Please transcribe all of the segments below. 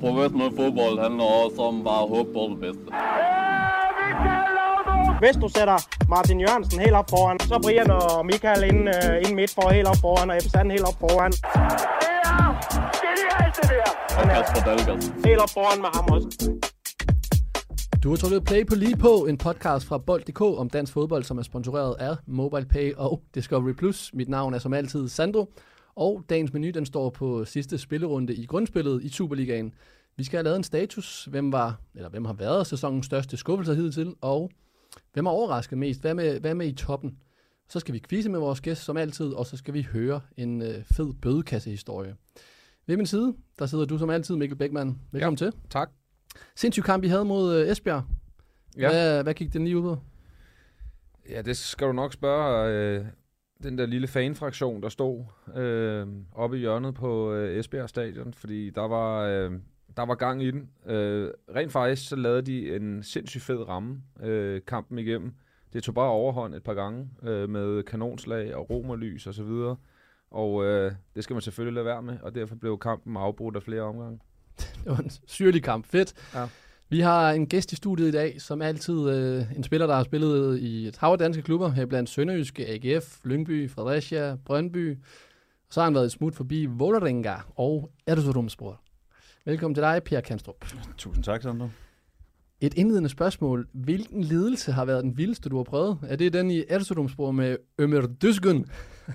Professionel fodbold handler også om bare at håbe på det bedste. Hvis du sætter Martin Jørgensen helt op foran, så Brian og Michael ind, uh, ind midt for helt op foran, og Ebbe helt op foran. Og Kasper Dahlgaard. Helt op foran med ham også. Du har trykket play på lige på en podcast fra Bold.dk om dansk fodbold, som er sponsoreret af MobilePay og Discovery+. Plus. Mit navn er som altid Sandro, og dagens menu den står på sidste spillerunde i grundspillet i Superligaen. Vi skal have lavet en status, hvem var eller hvem har været sæsonens største skuffelse hidtil, og hvem har overrasket mest? Hvad med, hvad med i toppen? Så skal vi quizze med vores gæst som altid, og så skal vi høre en øh, fed bødekassehistorie. Ved min side, der sidder du som altid, Mikkel Bækman. Velkommen ja. til. Tak. Sindssyg kamp, I havde mod øh, Esbjerg. Ja. Hvad, hvad gik den lige ud på? ja, det skal du nok spørge øh, den der lille fanfraktion, der stod øh, oppe i hjørnet på øh, Esbjerg Stadion, fordi der var, øh, der var gang i den. Øh, rent faktisk så lavede de en sindssygt fed ramme øh, kampen igennem. Det tog bare overhånd et par gange øh, med kanonslag og romerlys og så videre. Og øh, det skal man selvfølgelig lade være med, og derfor blev kampen afbrudt af flere omgange. Det var en syrlig kamp. Fedt. Ja. Vi har en gæst i studiet i dag, som altid øh, en spiller, der har spillet i et hav af danske klubber, her blandt Sønderjyske, AGF, Lyngby, Fredericia, Brøndby. Så har han været et smut forbi Vålerenga og Erzurumspor. Velkommen til dig, Per Kanstrup. Tusind tak, Sandro. Et indledende spørgsmål. Hvilken ledelse har været den vildeste, du har prøvet? Er det den i Erzurumspor med Ömer Düzgün,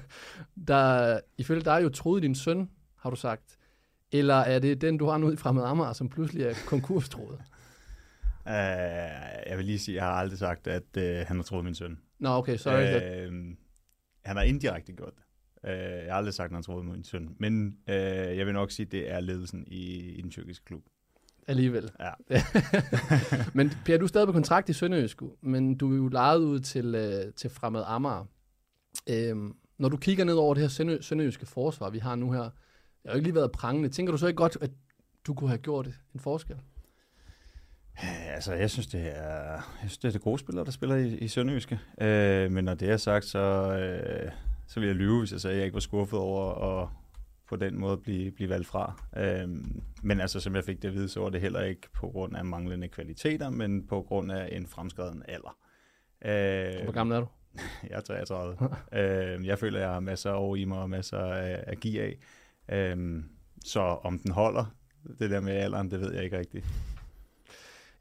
der ifølge dig jo troede din søn, har du sagt? Eller er det den, du har nu i Fremad Amager, som pludselig er konkurstroet? Uh, jeg vil lige sige, jeg har aldrig sagt, at uh, han har troet min søn. Nå, okay, sorry. Uh, Uh, han har indirekte gjort det. Uh, jeg har aldrig sagt, at han har troet min søn. Men uh, jeg vil nok sige, at det er ledelsen i, i den tyrkiske klub. alligevel. Ja. men Per, du er stadig på kontrakt i Sønderjysk, men du er jo lejet ud til, øh, til Fremad Amager. Øhm, når du kigger ned over det her sønder, sønderjyske forsvar, vi har nu her, det har jo ikke lige været prangende. Tænker du så ikke godt, at du kunne have gjort en forskel? Altså, jeg synes, det er, jeg synes, det er det gode spillere, der spiller i, i Sønderjyske. Uh, men når det er sagt, så, uh, så vil jeg lyve, hvis jeg sagde, at jeg ikke var skuffet over at på den måde blive, blive valgt fra. Uh, men altså, som jeg fik det at vide, så var det heller ikke på grund af manglende kvaliteter, men på grund af en fremskreden alder. Uh, Hvor gammel er du? Jeg er 33. øh, jeg føler, jeg har masser af år i mig og masser af, af give af. Øh, så om den holder, det der med alderen, det ved jeg ikke rigtigt.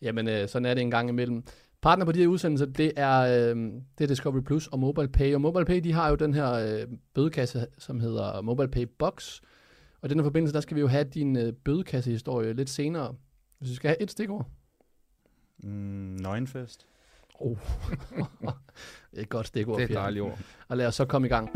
Jamen, øh, sådan er det en gang imellem. Partner på de her udsendelser, det er, øh, det er Discovery Plus og MobilePay. Og MobilePay, de har jo den her øh, bødekasse, som hedder MobilePay Box. Og i den her forbindelse, der skal vi jo have din øh, bødekassehistorie lidt senere. Hvis vi skal have et stikord. Mm, nøgenfest. Oh. et godt stikord. Det er et dejligt ord. Og lad os så komme i gang.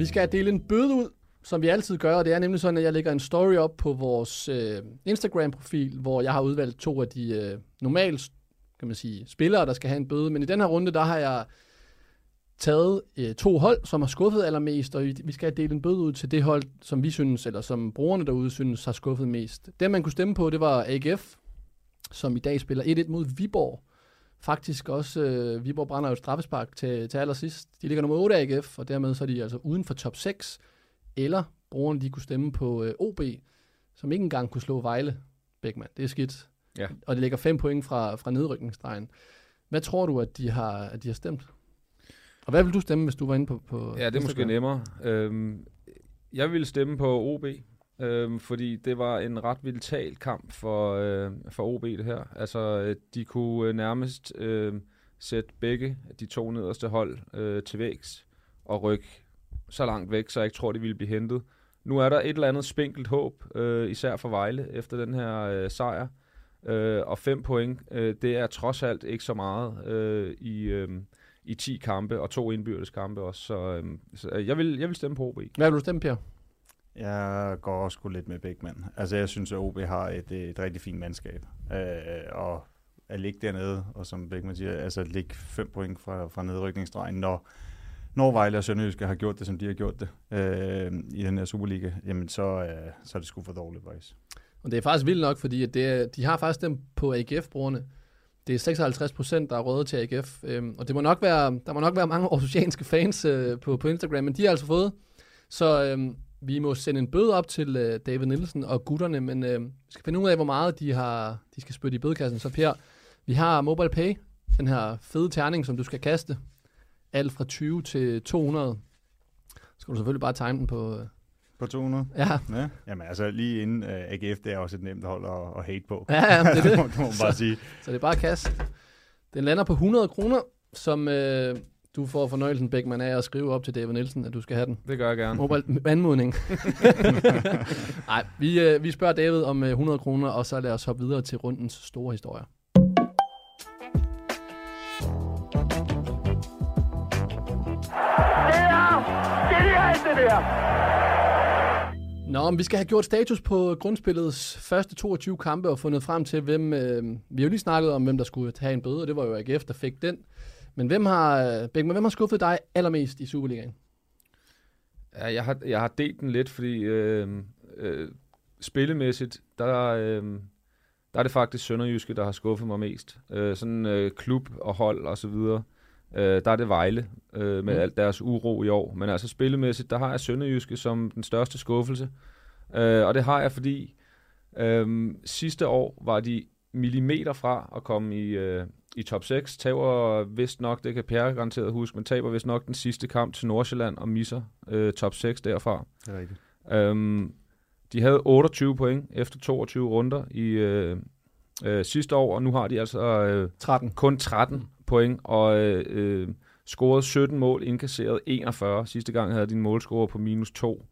Vi skal dele en bøde ud, som vi altid gør, og det er nemlig sådan, at jeg lægger en story op på vores øh, Instagram-profil, hvor jeg har udvalgt to af de øh, normalt, kan man sige, spillere, der skal have en bøde. Men i den her runde, der har jeg taget øh, to hold, som har skuffet allermest, og vi skal dele en bøde ud til det hold, som vi synes, eller som brugerne derude synes, har skuffet mest. Det, man kunne stemme på, det var AGF, som i dag spiller 1-1 mod Viborg. Faktisk også, øh, Viborg brænder jo straffespark til, til allersidst. De ligger nummer 8 AGF, og dermed så er de altså uden for top 6. Eller brugerne, de kunne stemme på øh, OB, som ikke engang kunne slå Vejle. Bækman, det er skidt. Ja. Og det ligger 5 point fra, fra nedrykningsstregen. Hvad tror du, at de har, at de har stemt? Og hvad vil du stemme, hvis du var inde på, på Ja, det er måske nemmere. Øhm, jeg ville stemme på OB, øh, fordi det var en ret vital kamp for, øh, for OB det her. Altså, øh, de kunne øh, nærmest øh, sætte begge de to nederste hold øh, til vægs og rykke så langt væk, så jeg ikke tror, de ville blive hentet. Nu er der et eller andet spinkelt håb, øh, især for Vejle, efter den her øh, sejr. Øh, og fem point, øh, det er trods alt ikke så meget øh, i, øh, i 10 kampe, og to indbyrdes kampe også. Så, øh, så jeg, vil, jeg vil stemme på OB. Hvad vil du stemme, Per? Jeg går også sgu lidt med Bækman. Altså, jeg synes, at OB har et, øh, et rigtig fint mandskab. Øh, og at ligge dernede, og som Bækman siger, altså at ligge fem point fra, fra nedrykningsstregen, når, når Vejle og Sønderjyske har gjort det, som de har gjort det øh, i den her Superliga, jamen så, øh, så er det sgu for dårligt, faktisk. Og det er faktisk vildt nok, fordi det er, de har faktisk dem på AGF-brugerne. Det er 56 procent, der er røde til AGF. Øhm, og det må nok være, der må nok være mange oceanske fans øh, på, på Instagram, men de har altså fået. Så øhm, vi må sende en bøde op til øh, David Nielsen og gutterne, men øh, vi skal finde ud af, hvor meget de, har, de skal spytte i bødekassen. Så Per, vi har Mobile Pay, den her fede terning, som du skal kaste. Alt fra 20 til 200. Så skal du selvfølgelig bare tegne den på... Øh, På 200? ja, Ja. Jamen altså, lige inden uh, AGF, det er også et nemt hold at, at hate på. ja, ja, det er det. det må man bare sige. Så det er bare kast. Den lander på 100 kroner, som øh, du får fornøjelsen, Bækman, af at skrive op til David Nielsen, at du skal have den. Det gør jeg gerne. Mobile anmodning. Nej, vi, øh, vi spørger David om øh, 100 kroner, og så lad os hoppe videre til rundens store historier. Det er der! Nå, men vi skal have gjort status på grundspillets første 22 kampe og fundet frem til, hvem... Øh, vi har jo lige snakket om, hvem der skulle have en bøde, og det var jo AGF, der fik den. Men hvem har, Bækman, hvem har skuffet dig allermest i Superligaen? Ja, jeg har, jeg har delt den lidt, fordi øh, øh, spillemæssigt, der, øh, der er det faktisk Sønderjyske, der har skuffet mig mest. Øh, sådan øh, klub og hold og så videre. Øh, der er det Vejle øh, med mm. alt deres uro i år. Men altså spillemæssigt, der har jeg Sønderjyske som den største skuffelse. Øh, og det har jeg, fordi øh, sidste år var de millimeter fra at komme i, øh, i top 6. Taber vist nok, det kan Per garanteret huske, men taber vist nok den sidste kamp til Nordsjælland og misser øh, top 6 derfra. Det er rigtigt. Øhm, de havde 28 point efter 22 runder i øh, øh, sidste år, og nu har de altså øh, 13. kun 13 point, og øh, øh, scoret 17 mål, indkasseret 41. Sidste gang havde de en målscorer på minus 2.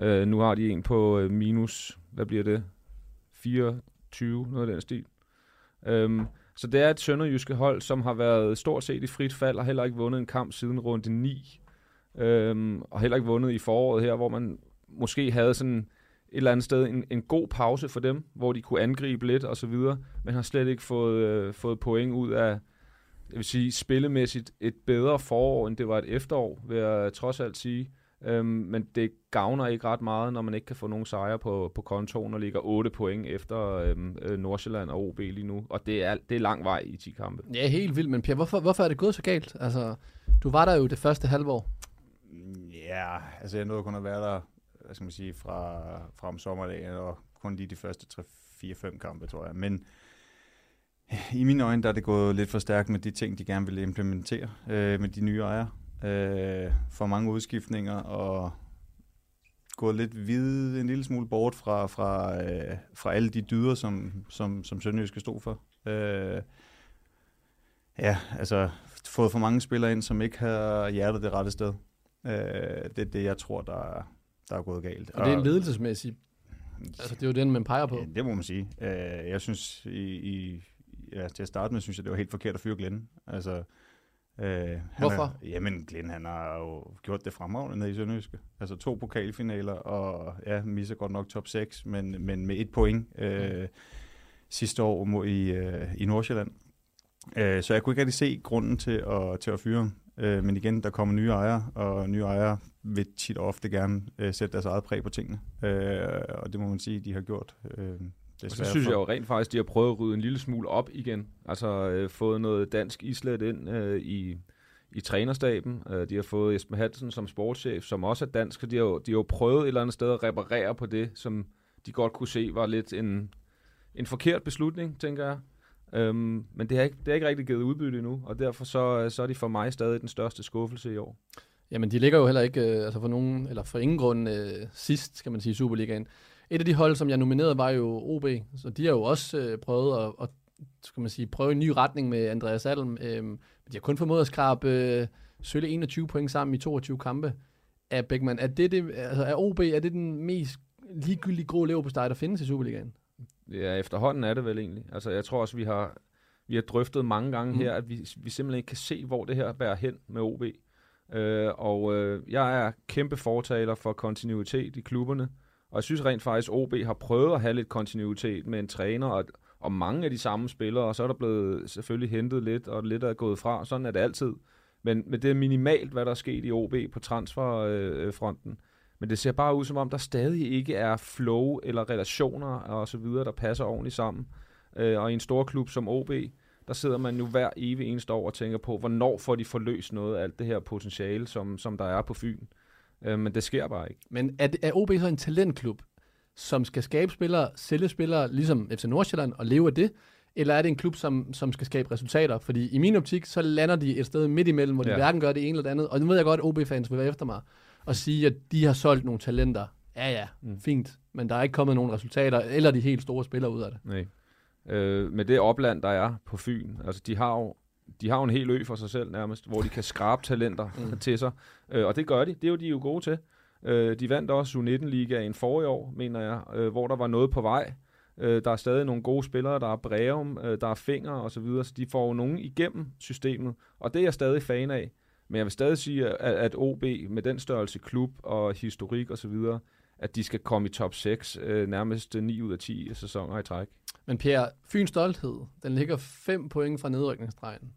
Øh, nu har de en på øh, minus, hvad bliver det? 24, noget af den stil. Øhm, så det er et sønderjyske hold, som har været stort set i frit fald, og heller ikke vundet en kamp siden runde 9. Øhm, og heller ikke vundet i foråret her, hvor man måske havde sådan et eller andet sted en, en god pause for dem, hvor de kunne angribe lidt og så videre, men har slet ikke fået, øh, fået point ud af, jeg vil sige, spillemæssigt et bedre forår, end det var et efterår, vil jeg trods alt sige. Øhm, men det gavner ikke ret meget, når man ikke kan få nogen sejre på, på kontoen og ligger 8 point efter øhm, øh, Nordsjælland og OB lige nu. Og det er, det er lang vej i 10 kampe. Ja, helt vildt, men Per, hvorfor, hvorfor er det gået så galt? Altså, du var der jo det første halvår. Ja, altså jeg nåede kun at være der, hvad skal man sige, fra, fra om sommerdagen, og kun lige de første 3-4-5 kampe, tror jeg. Men i mine øjne, der er det gået lidt for stærkt med de ting, de gerne vil implementere øh, med de nye ejere. Øh, for mange udskiftninger, og gået lidt vid, en lille smule bort fra, fra, øh, fra alle de dyder, som, som, som Sønderjyske stod for. Øh, ja, altså fået for mange spillere ind, som ikke har hjertet det rette sted. Øh, det er det, jeg tror, der, er- der er gået galt. Og det er en ledelsesmæssig... Altså, det er jo den, man peger på. Ja, det må man sige. Øh, jeg synes, i, i, ja, til at starte med, synes jeg, det var helt forkert at fyre Glenn. Altså, øh, Hvorfor? Er, jamen, Glenn, han har jo gjort det fremragende nede i Sønderjyske. Altså to pokalfinaler, og ja, misser godt nok top 6, men, men med et point øh, sidste år mod i, øh, i Nordsjælland. Øh, så jeg kunne ikke rigtig se grunden til at, til at fyre ham. Øh, men igen, der kommer nye ejere, og nye ejere vil tit og ofte gerne øh, sætte deres eget præg på tingene. Øh, og det må man sige, de har gjort. Øh, Og så synes jeg jo rent faktisk, de har prøvet at rydde en lille smule op igen. Altså øh, fået noget dansk islet ind øh, i, i trænerstaben. Øh, de har fået Esben Hansen som sportschef, som også er dansk, så de har, jo, de har jo prøvet et eller andet sted at reparere på det, som de godt kunne se var lidt en, en forkert beslutning, tænker jeg. Øhm, men det har, ikke, det har ikke rigtig givet udbytte endnu, og derfor så, så er de for mig stadig den største skuffelse i år. Jamen, de ligger jo heller ikke, øh, altså for nogen, eller for ingen grund, øh, sidst, skal man sige, i Superligaen. Et af de hold, som jeg nominerede, var jo OB, så de har jo også øh, prøvet at, at, skal man sige, prøve en ny retning med Andreas Alm. Øh, men de har kun formået at skrabe øh, sølle 21 point sammen i 22 kampe. Er Beckmann, er det, det altså er OB, er det den mest ligegyldige grå leverpostej, der findes i Superligaen? Ja, efterhånden er det vel egentlig. Altså, jeg tror også, vi har, vi har drøftet mange gange mm. her, at vi, vi simpelthen ikke kan se, hvor det her bærer hen med OB. Øh, og øh, jeg er kæmpe fortaler for kontinuitet i klubberne. Og jeg synes rent faktisk, at OB har prøvet at have lidt kontinuitet med en træner og, og mange af de samme spillere. Og så er der blevet selvfølgelig hentet lidt, og lidt er gået fra. Sådan er det altid. Men, men det er minimalt, hvad der er sket i OB på transferfronten. Men det ser bare ud som om, der stadig ikke er flow eller relationer og så videre, der passer ordentligt sammen. Øh, og i en stor klub som OB, der sidder man jo hver evig eneste år og tænker på, hvornår får de forløst noget af alt det her potentiale, som, som der er på Fyn. Øh, men det sker bare ikke. Men er, er OB så en talentklub, som skal skabe spillere, sælge spillere, ligesom FC Nordsjælland, og leve af det? Eller er det en klub, som, som skal skabe resultater? Fordi i min optik, så lander de et sted midt imellem, hvor de Ja. hverken gør det ene eller det andet. Og nu ved jeg godt, at OB-fans vil være efter mig og sige, at de har solgt nogle talenter. Ja, ja, mm. fint. Men der er ikke kommet nogen resultater, eller de helt store spillere ud af det. Nej. Øh, med det opland, der er på Fyn, altså de har jo de har jo en hel ø for sig selv nærmest, hvor de kan skrabe talenter mm. til sig. Øh, og det gør de. Det er jo de er jo gode til. Øh, de vandt også U19-ligaen forrige år, mener jeg, øh, hvor der var noget på vej. Øh, der er stadig nogle gode spillere. Der er Breum, øh, der er Finger og så videre. Så de får jo nogen igennem systemet. Og det er jeg stadig fan af. Men jeg vil stadig sige, at, at OB med den størrelse klub og historik og så videre, at de skal komme i top 6 øh, nærmest 9 ud af 10 sæsoner i træk. Men Pierre, Fyns stolthed, den ligger 5 point fra nedrykningsstregen.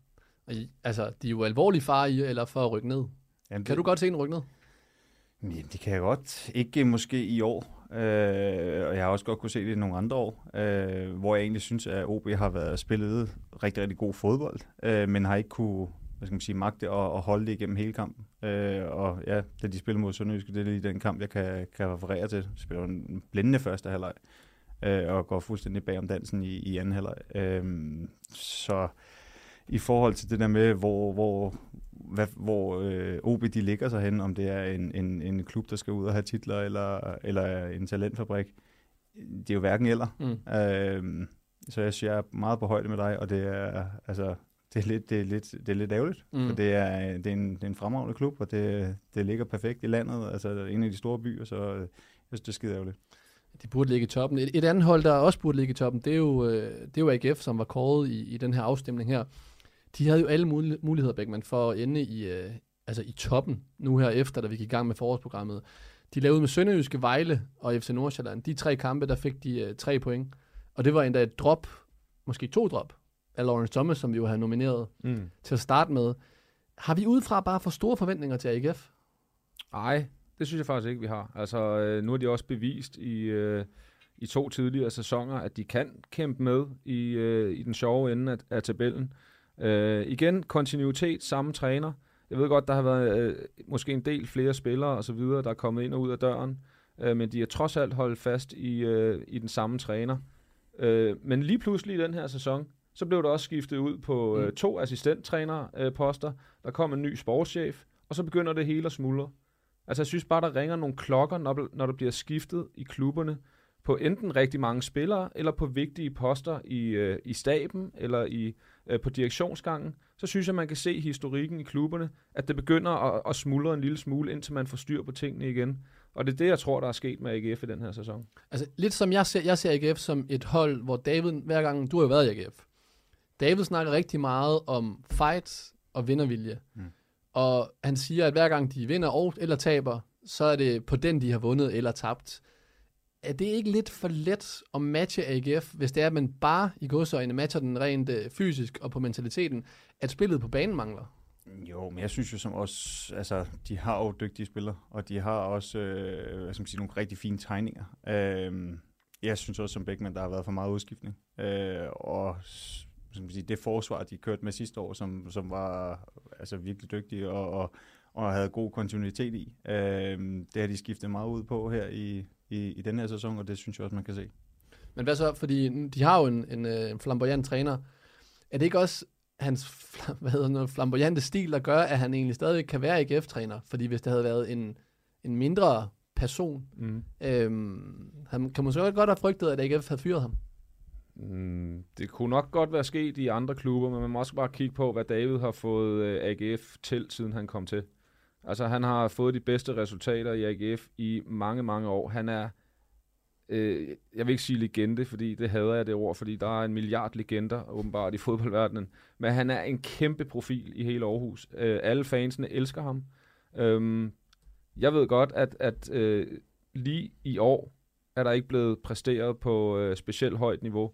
Og I, altså, de er jo alvorlig fare i, eller for at rykke ned. Jamen, Kan du godt se en rykke ned? Ja, det kan jeg godt. Ikke måske i år. Øh, og jeg har også godt kunne se det i nogle andre år, øh, hvor jeg egentlig synes, at OB har været spillet rigtig, rigtig god fodbold, øh, men har ikke kunne hvad skal man sige, magte at, at holde det igennem hele kampen. Øh, og ja, da de spillede mod Sønderjyske, det er lige den kamp, jeg kan, kan referere til. De spiller en blændende første halvleg, øh, og går fuldstændig bag om dansen i, i anden halvleg. Øh, så i forhold til det der med, hvor, hvor, hvad, hvor øh, OB de ligger sig hen, om det er en, en, en klub, der skal ud og have titler, eller, eller en talentfabrik. Det er jo hverken eller. Mm. Øh, så jeg jeg er meget på højde med dig, og det er, altså, det er lidt, det er lidt, det er lidt ærgerligt. Mm. For det er, det, er en, det er en fremragende klub, og det, det ligger perfekt i landet, altså en af de store byer, så øh, jeg synes, det er skide ærgerligt. De burde ligge i toppen. Et, et andet hold, der også burde ligge i toppen, det er jo, øh, det er jo AGF, som var kåret i, i den her afstemning her. De havde jo alle mul- muligheder, Beckmann, for at ende i, øh, altså i toppen, nu her efter, da vi gik i gang med forårsprogrammet. De lavede med Sønderjyske Vejle og FC Nordsjælland. De tre kampe, der fik de øh, tre point. Og det var endda et drop, måske to drop, af Lawrence Thomas, som vi jo havde nomineret Mm. til at starte med. Har vi udefra bare for store forventninger til AGF? Nej, det synes jeg faktisk ikke, vi har. Altså, øh, nu har de også bevist i, øh, i to tidligere sæsoner, at de kan kæmpe med i, øh, i den sjove ende af, af tabellen. Øh, igen, kontinuitet, samme træner. Jeg ved godt, der har været øh, måske en del flere spillere og så videre, der er kommet ind og ud af døren, øh, men de har trods alt holdt fast i, øh, i den samme træner. Øh, men lige pludselig i den her sæson, så blev der også skiftet ud på øh, Mm. to assistenttrænerposter. Øh, poster. der kom en ny sportschef, og så begynder det hele at smuldre. Altså jeg synes bare, der ringer nogle klokker, når, når der bliver skiftet i klubberne på enten rigtig mange spillere, eller på vigtige poster i, øh, i staben, eller i, øh, på direktionsgangen. Så synes jeg, man kan se historikken i klubberne, at det begynder at, at smuldre en lille smule, indtil man får styr på tingene igen. Og det er det, jeg tror, der er sket med AGF i den her sæson. Altså lidt som jeg ser, jeg ser AGF som et hold, hvor David, hver gang, du har været i AGF, David snakker rigtig meget om fight og vindervilje. Mm. Og han siger, at hver gang de vinder og, eller taber, så er det på den, de har vundet eller tabt. Er det ikke lidt for let at matche AGF, hvis det er, at man bare i godsøjne matcher den rent øh, fysisk og på mentaliteten, at spillet på banen mangler? Jo, men jeg synes jo som også, altså, de har jo dygtige spillere, og de har også, øh, hvad skal man sige, nogle rigtig fine tegninger. Øh, jeg synes også som Beckmann, der har været for meget udskiftning. Øh, og skal man sige, det forsvar, de kørte med sidste år, som, som var altså, virkelig dygtige og, og, og havde god kontinuitet i, øh, det har de skiftet meget ud på her i, i, i den her sæson, og det synes jeg også, man kan se. Men hvad så? Fordi de har jo en, en, øh, en flamboyant træner. Er det ikke også hans hvad hedder noget, flamboyante stil, der gør, at han egentlig stadig kan være AGF-træner? Fordi hvis det havde været en, en mindre person, Mm. øhm, han kan måske godt have frygtet, at AGF havde fyret ham. Mm, det kunne nok godt være sket i andre klubber, men man må også bare kigge på, hvad David har fået øh, AGF til, siden han kom til. Altså, han har fået de bedste resultater i AGF i mange, mange år. Han er, øh, jeg vil ikke sige legende, fordi det hader jeg det ord, fordi der er en milliard legender åbenbart i fodboldverdenen. Men han er en kæmpe profil i hele Aarhus. Øh, alle fansene elsker ham. Øhm, jeg ved godt, at, at øh, lige i år er der ikke blevet præsteret på øh, specielt højt niveau.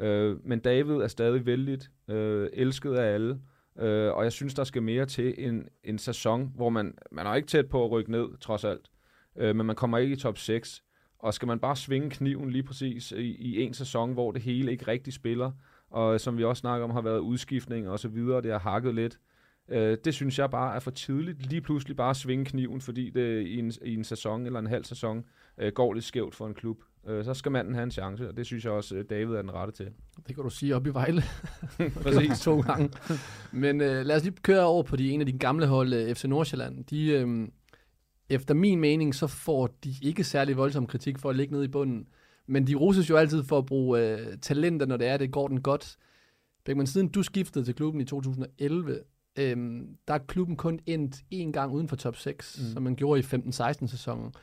Øh, men David er stadig vældigt, øh, elsket af alle, øh, og jeg synes, der skal mere til en, en sæson, hvor man, man er ikke tæt på at rykke ned, trods alt, øh, men man kommer ikke i top 6. Og skal man bare svinge kniven lige præcis i, i en sæson, hvor det hele ikke rigtig spiller, og som vi også snakker om, har været udskiftning og så videre, det har hakket lidt. Øh, det synes jeg bare er for tidligt. Lige pludselig bare svinge kniven, fordi det i en, i en sæson eller en halv sæson øh, går lidt skævt for en klub. Øh, så skal manden have en chance, og det synes jeg også, øh, David er den rette til. Det kan du sige op i Vejle. Præcis. to gange. Men øh, lad os lige køre over på de en af de gamle hold, øh, FC Nordsjælland. De, øh, efter min mening, så får de ikke særlig voldsom kritik for at ligge nede i bunden. Men de roses jo altid for at bruge øh, talenter, når det er, det går den godt. Beckmann, siden du skiftede til klubben i 2011, øh, der er klubben kun endt én gang uden for top 6, mm. som man gjorde i 15-16 sæsonen.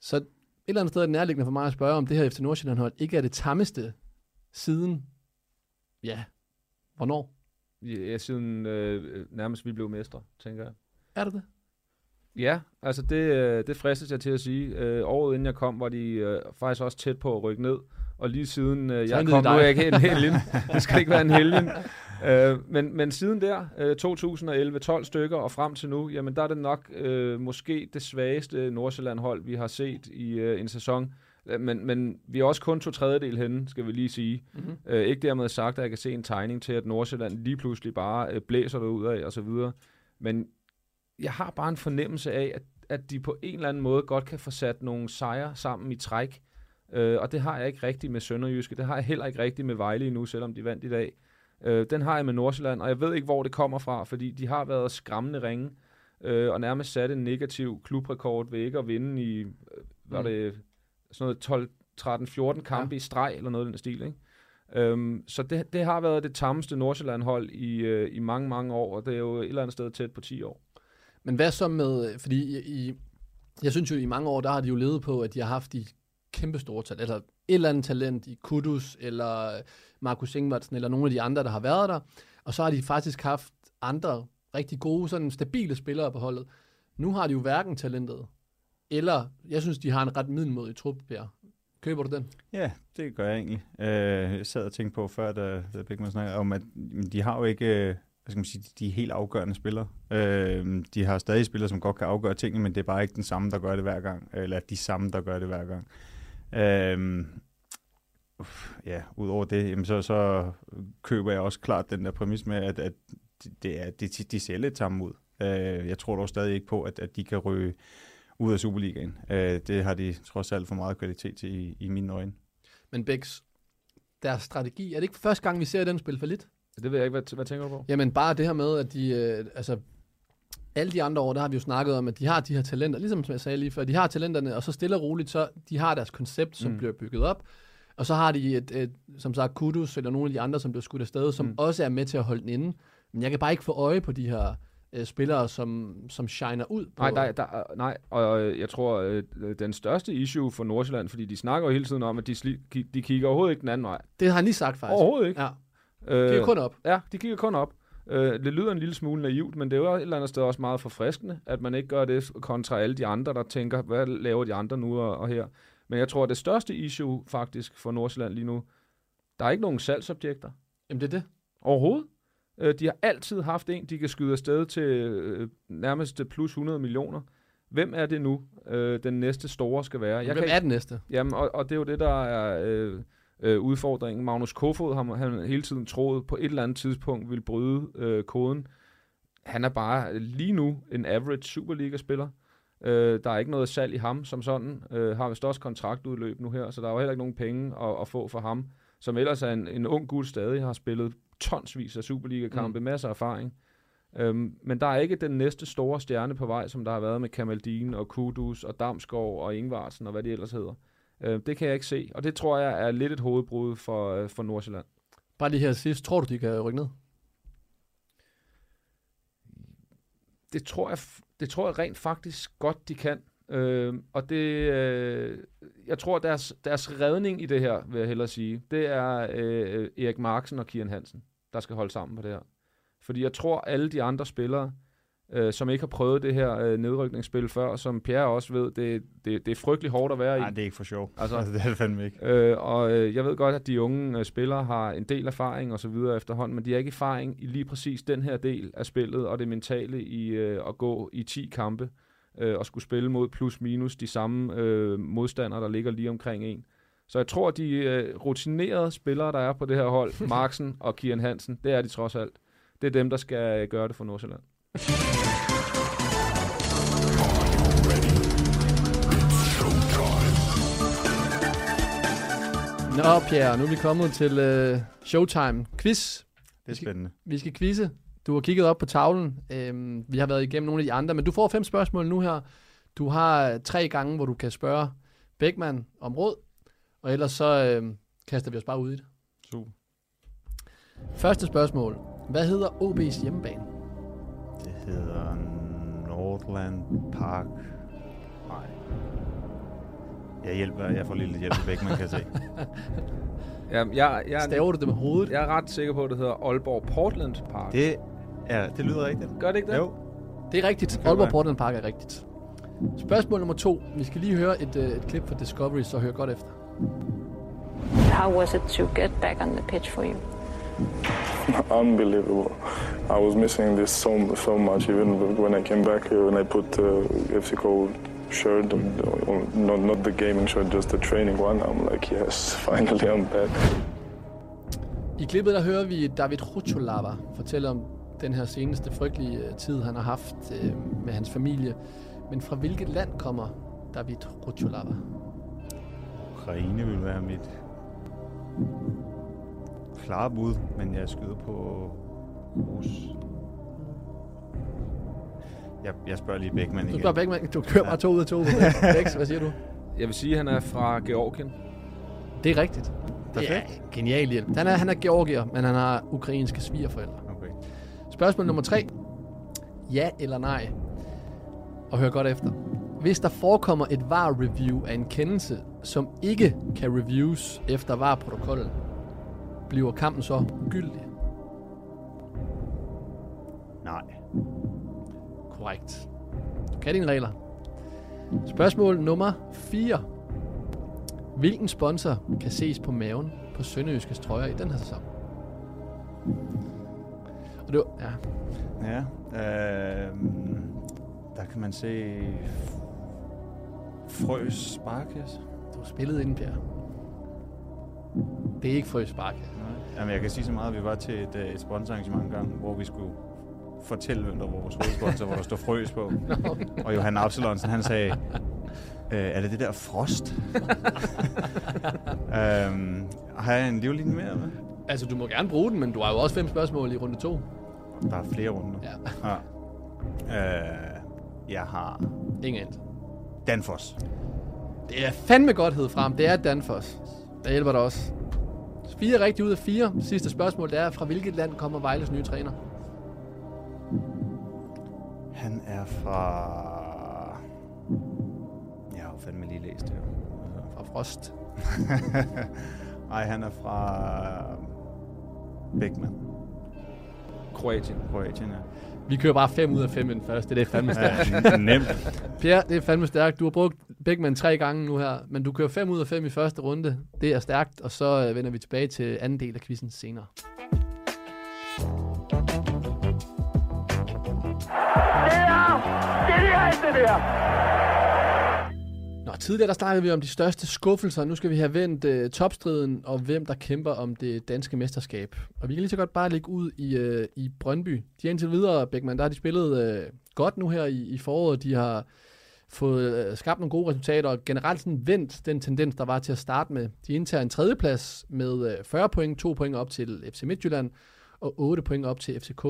Så eller andet sted er det nærliggende for mig at spørge, om det her FC Nordsjælland hold ikke er det tammeste siden, ja, hvornår? Ja, siden øh, nærmest vi blev mestre, tænker jeg. Er det det? Ja, altså det, øh, det fristes jeg til at sige. Øh, året inden jeg kom, var de øh, faktisk også tæt på at rykke ned. Og lige siden øh, jeg kom, nu er jeg ikke en helgen. det skal ikke være en helgen. Øh, men, men siden der, øh, 2011-12 stykker og frem til nu, jamen der er det nok øh, måske det svageste Nordsjælland-hold, vi har set i øh, en sæson. Øh, Men, men vi er også kun to tredjedel henne, skal vi lige sige. Mm-hmm. Øh, ikke dermed sagt, at jeg kan se en tegning til, at Nordsjælland lige pludselig bare øh, blæser det ud af og så videre. Men jeg har bare en fornemmelse af, at, at de på en eller anden måde godt kan få sat nogle sejre sammen i træk. Øh, og det har jeg ikke rigtigt med Sønderjyske. Det har jeg heller ikke rigtigt med Vejle endnu, selvom de vandt i dag. Øh, den har jeg med Nordsjælland, og jeg ved ikke, hvor det kommer fra, fordi de har været skræmmende ringe, øh, og nærmest sat en negativ klubrekord ved ikke at vinde i, øh, var Mm. det sådan noget 12, 13, 14 kampe ja. i streg, eller noget i den stil, ikke? Øhm, så det, det har været det tammeste Nordsjælland-hold i, øh, i mange, mange år, og det er jo et eller andet sted tæt på 10 år. Men hvad så med, fordi i, i, jeg synes jo, i mange år, der har de jo levet på, at de har haft de kæmpe store talent, altså et eller andet talent i Kudus, eller Markus Ingvartsen, eller nogle af de andre, der har været der, og så har de faktisk haft andre rigtig gode, sådan stabile spillere på holdet. Nu har de jo hverken talentet, eller jeg synes, de har en ret middelmodig trup, Per. Køber du den? Ja, det gør jeg egentlig. Øh, jeg sad og tænkte på før, da, da Bækman snakkede om, at de har jo ikke, øh, hvad skal man sige, de er helt afgørende spillere. Øh, de har stadig spillere, som godt kan afgøre tingene, men det er bare ikke den samme, der gør det hver gang, eller de samme, der gør det hver gang. Øh, uff, ja, udover det, jamen, så, så køber jeg også klart den der præmis med, at, at det er, de, de ser lidt tamme ud. Øh, jeg tror dog stadig ikke på, at, at de kan ryge ud af Superligaen. Øh, det har de trods alt for meget kvalitet til i, i mine øjne. Men Bæks, deres strategi, er det ikke første gang, vi ser den spille for lidt? Det ved jeg ikke, hvad, hvad tænker du på? Jamen bare det her med, at de, øh, altså alle de andre år, der har vi jo snakket om, at de har de her talenter, ligesom som jeg sagde lige før, de har talenterne, og så stille og roligt, så de har deres koncept, som Mm. bliver bygget op, og så har de et, et som sagt, Kudus, eller nogle af de andre, som bliver skudt afsted, som Mm. også er med til at holde den inde. Men jeg kan bare ikke få øje på de her øh, spillere, som, som shiner ud på. Nej, der, der, nej, og jeg tror, øh, den største issue for Nordsjælland, fordi de snakker jo hele tiden om, at de, sli, de kigger overhovedet ikke den anden vej. Det har han lige sagt faktisk. Overhovedet ikke. Ja, Øh, det er kun op. Ja, de kigger kun op. Øh, det lyder en lille smule naivt, men det er jo et eller andet sted også meget forfriskende, at man ikke gør det kontra alle de andre, der tænker, hvad laver de andre nu og, og her. Men jeg tror, at det største issue faktisk for Nordsjælland lige nu, der er ikke nogen salgsobjekter. Jamen det er det. Overhovedet. Øh, de har altid haft en, de kan skyde afsted til øh, nærmest plus 100 millioner. Hvem er det nu, øh, den næste store skal være? Hvem kan er den næste? Jamen, og, og det er jo det, der er øh, øh, udfordringen. Magnus Kofod har han hele tiden troet på et eller andet tidspunkt vil bryde øh, koden. Han er bare lige nu en average Superliga-spiller. Øh, der er ikke noget salg i ham som sådan. Øh, har vist også kontraktudløb nu her, så der er jo heller ikke nogen penge at, at få for ham. Som ellers er en, en ung gut stadig, har spillet tonsvis af Superliga-kampe, mm. masser af erfaring. Øhm, men der er ikke den næste store stjerne på vej, som der har været med Kamaldin og Kudus og Damsgaard og Ingvartsen og hvad de ellers hedder. Øh, det kan jeg ikke se, og det tror jeg er lidt et hovedbrud for, øh, for Nordsjælland. Bare lige her sidst. Tror du, de kan rykke ned? Det tror jeg, det tror jeg rent faktisk godt, de kan. Øh, og det, øh, jeg tror, deres, deres redning i det her, vil jeg hellere sige, det er øh, Erik Marksen og Kian Hansen, der skal holde sammen på det her. Fordi jeg tror, alle de andre spillere, øh, som ikke har prøvet det her øh, nedrykningsspil før, som Pierre også ved, det, det, det er frygtelig hårdt at være i. Nej, det er ikke for sjov. Altså- Altså, det er det fandme ikke. Øh, og øh, jeg ved godt, at de unge øh, spillere har en del erfaring og så videre efterhånden, men de har ikke erfaring i lige præcis den her del af spillet og det mentale i øh, at gå i 10 kampe øh, og skulle spille mod plus minus de samme øh, modstandere, der ligger lige omkring en. Så jeg tror, de øh, rutinerede spillere, der er på det her hold, Marksen og Kian Hansen, det er de trods alt. Det er dem, der skal øh, gøre det for Nordsjælland. Nå, Pierre, nu er vi kommet til øh, Showtime. Quiz. Det er spændende. Vi skal quizze. Du har kigget op på tavlen. Øhm, vi har været igennem nogle af de andre, men du får fem spørgsmål nu her. Du har øh, tre gange, hvor du kan spørge Beckmann om råd, og ellers så øh, kaster vi os bare ud i det. Super. Første spørgsmål. Hvad hedder OB's hjemmebane? Hedder Nordland Park. Nej. Jeg hjælper, jeg får lige lidt hjælp væk, man kan se. Jamen, jeg, jeg, Staver du det med hovedet? jeg er ret sikker på, at det hedder Aalborg Portland Park. Det, er, det lyder rigtigt. Gør det ikke det? Jo. Det er rigtigt. være. Aalborg Portland Park er rigtigt. Spørgsmål nummer to. Vi skal lige høre et, øh, et klip fra Discovery, så hør godt efter. How was it to get back on the pitch for you? unbelievable. I was missing this so so much. Even when I came back here and I put the FC shirt, uh, not not the gaming shirt, just the training one. I'm like, yes, finally I'm back. I klippet der hører vi David Rucholava fortælle om den her seneste frygtelige øh, tid, han har haft øh, med hans familie. Men fra hvilket land kommer David Rucholava? Ukraine vil være mit klare bud, men jeg skyder på Rus. Jeg, jeg spørger lige Beckmann Du igen. spørger Beckmann, du kører bare to ud af to. Bex, hvad siger du? Jeg vil sige, at han er fra Georgien. Det er rigtigt. Det er genial hjælp. Han er, han er georgier, men han har ukrainske svigerforældre. Okay. Spørgsmål nummer tre. Ja eller nej? Og hør godt efter. Hvis der forekommer et VAR-review af en kendelse, som ikke kan reviews efter VAR-protokollen, bliver kampen så ugyldig? Nej. Korrekt. Du kan dine regler. Spørgsmål nummer 4. Hvilken sponsor kan ses på maven på Sønderjyskes trøjer i den her sæson? Og det var, ja, Ja. Øh, der kan man se Frøs Sparkasse. du har spillet inden, Per. Det er ikke Frøs Spark. Jamen, jeg kan sige så meget, at vi var til et, øh, et sponsorarrangement en gang, hvor vi skulle fortælle, hvem der var vores hovedsponsor, hvor der stod Frøs på. Og Johan Absalonsen, han sagde, øh, er det det der Frost? øhm, har jeg en livlinje mere? Med? Altså, du må gerne bruge den, men du har jo også fem spørgsmål i runde to. Der er flere runder. Ja, ja. Øh, jeg har ingen. Danfoss. Det er fandme godt hed frem. Det er Danfoss. Der hjælper dig også. Fire rigtige ud af fire. Sidste spørgsmål, det er, fra hvilket land kommer Vejles nye træner? Han er fra... Jeg har jo fandme lige læst det her. Fra Frost. Nej, han er fra Beckmann, Kroatien. Kroatien. Ja. Vi kører bare 5 ud af 5 i den første. Det er fandme stærkt. Ja, nemt. Pierre, det er fandme stærkt. Du har brugt Beckmann tre gange nu her, men du kører 5 ud af 5 i første runde. Det er stærkt, og så øh, vender vi tilbage til anden del af quizzen senere. Det er genialt, det der! Nå, tidligere der snakkede vi om de største skuffelser. Nu skal vi have vendt uh, topstriden og hvem der kæmper om det danske mesterskab. Og vi kan lige så godt bare ligge ud i, uh, i Brøndby. De er indtil videre, Bækman, der har de spillet uh, godt nu her i, i foråret. De har fået uh, skabt nogle gode resultater og generelt sådan vendt den tendens, der var til at starte med. De indtager en tredjeplads med uh, 40 point, 2 point op til FC Midtjylland og 8 point op til FCK.